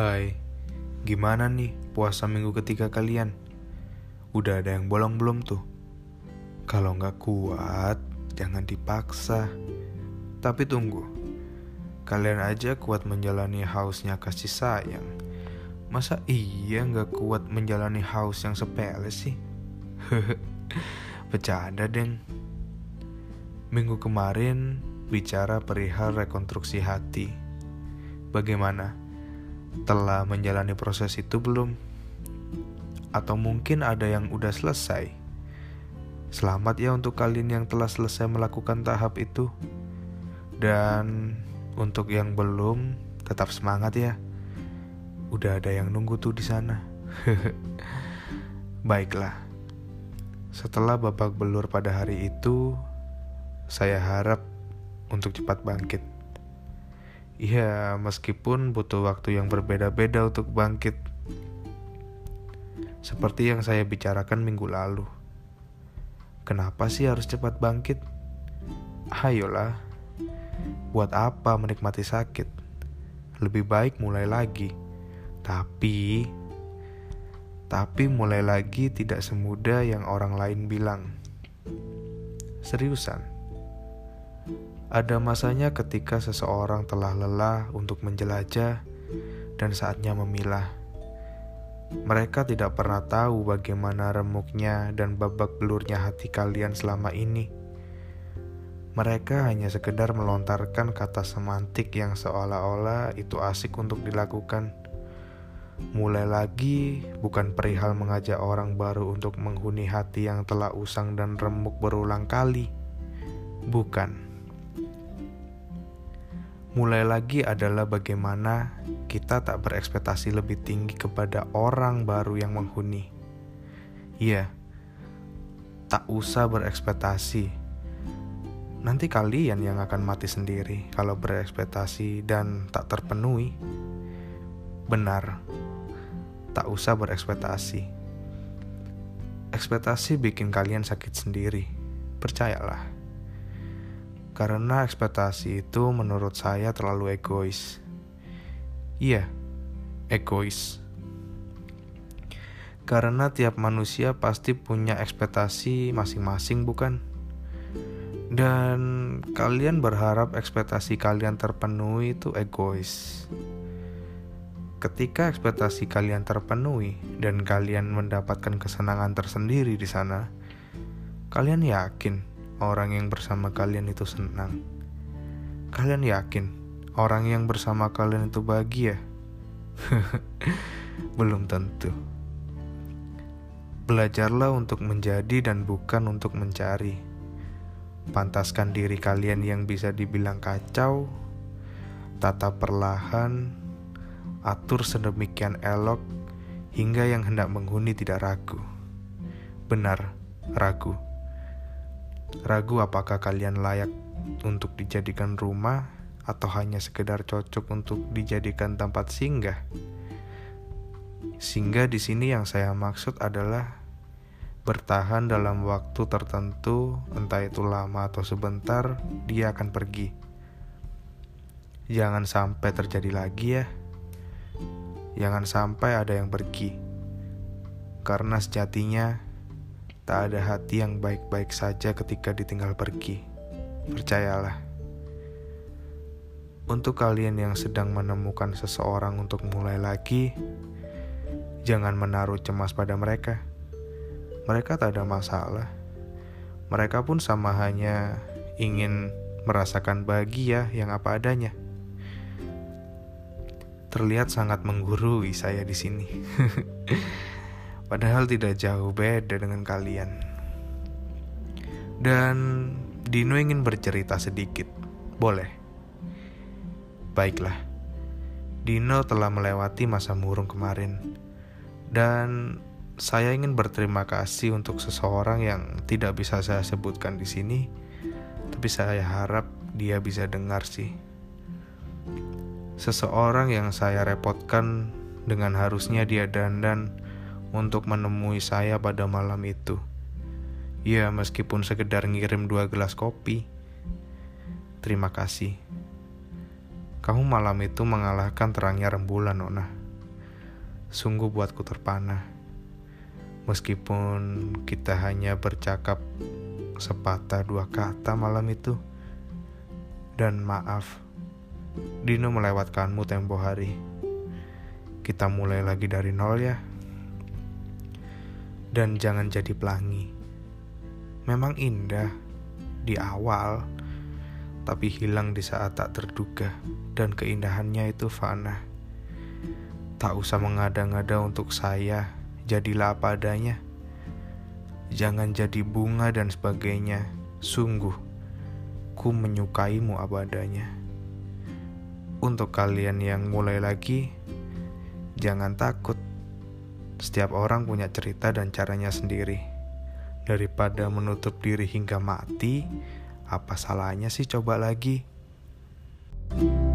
Hai, gimana nih puasa minggu ketiga kalian? Udah ada yang bolong belum tuh? Kalau nggak kuat, jangan dipaksa. Tapi tunggu, kalian aja kuat menjalani hausnya kasih sayang. Masa iya nggak kuat menjalani haus yang sepele sih? Bercanda deng. Minggu kemarin bicara perihal rekonstruksi hati. Bagaimana? Telah menjalani proses itu belum? Atau mungkin ada yang udah selesai? Selamat ya untuk kalian yang telah selesai melakukan tahap itu. Dan untuk yang belum, tetap semangat ya. Udah ada yang nunggu tuh di sana. Baiklah. Setelah babak belur pada hari itu, saya harap untuk cepat bangkit. Iya, meskipun butuh waktu yang berbeda-beda untuk bangkit. Seperti yang saya bicarakan minggu lalu. Kenapa sih harus cepat bangkit? Ayolah, buat apa menikmati sakit? Lebih baik mulai lagi. Tapi, tapi mulai lagi tidak semudah yang orang lain bilang. Seriusan ada masanya ketika seseorang telah lelah untuk menjelajah dan saatnya memilah. Mereka tidak pernah tahu bagaimana remuknya dan babak belurnya hati kalian selama ini. Mereka hanya sekedar melontarkan kata semantik yang seolah-olah itu asik untuk dilakukan. Mulai lagi bukan perihal mengajak orang baru untuk menghuni hati yang telah usang dan remuk berulang kali. Bukan mulai lagi adalah bagaimana kita tak berekspektasi lebih tinggi kepada orang baru yang menghuni. Iya, tak usah berekspektasi. Nanti kalian yang akan mati sendiri kalau berekspektasi dan tak terpenuhi. Benar, tak usah berekspektasi. Ekspektasi bikin kalian sakit sendiri, percayalah. Karena ekspektasi itu menurut saya terlalu egois. Iya, egois. Karena tiap manusia pasti punya ekspektasi masing-masing, bukan? Dan kalian berharap ekspektasi kalian terpenuhi itu egois. Ketika ekspektasi kalian terpenuhi dan kalian mendapatkan kesenangan tersendiri di sana, kalian yakin orang yang bersama kalian itu senang? Kalian yakin orang yang bersama kalian itu bahagia? Belum tentu. Belajarlah untuk menjadi dan bukan untuk mencari. Pantaskan diri kalian yang bisa dibilang kacau, tata perlahan, atur sedemikian elok hingga yang hendak menghuni tidak ragu. Benar, ragu Ragu apakah kalian layak untuk dijadikan rumah atau hanya sekedar cocok untuk dijadikan tempat singgah. Singgah di sini yang saya maksud adalah bertahan dalam waktu tertentu, entah itu lama atau sebentar, dia akan pergi. Jangan sampai terjadi lagi ya. Jangan sampai ada yang pergi. Karena sejatinya Tak ada hati yang baik-baik saja ketika ditinggal pergi. Percayalah. Untuk kalian yang sedang menemukan seseorang untuk mulai lagi, jangan menaruh cemas pada mereka. Mereka tak ada masalah. Mereka pun sama hanya ingin merasakan bahagia yang apa adanya. Terlihat sangat menggurui saya di sini. Padahal tidak jauh beda dengan kalian. Dan Dino ingin bercerita sedikit. Boleh? Baiklah. Dino telah melewati masa murung kemarin. Dan saya ingin berterima kasih untuk seseorang yang tidak bisa saya sebutkan di sini, tapi saya harap dia bisa dengar sih. Seseorang yang saya repotkan dengan harusnya dia dandan untuk menemui saya pada malam itu. Ya, meskipun sekedar ngirim dua gelas kopi. Terima kasih. Kamu malam itu mengalahkan terangnya rembulan, Nona. sungguh buatku terpana. Meskipun kita hanya bercakap sepatah dua kata malam itu. Dan maaf, Dino melewatkanmu tempo hari. Kita mulai lagi dari nol ya. Dan jangan jadi pelangi. Memang indah di awal, tapi hilang di saat tak terduga dan keindahannya itu fana. Tak usah mengada-ngada untuk saya, jadilah apa adanya. Jangan jadi bunga dan sebagainya. Sungguh, ku menyukaimu apa adanya. Untuk kalian yang mulai lagi, jangan takut. Setiap orang punya cerita dan caranya sendiri. Daripada menutup diri hingga mati, apa salahnya sih coba lagi? thank you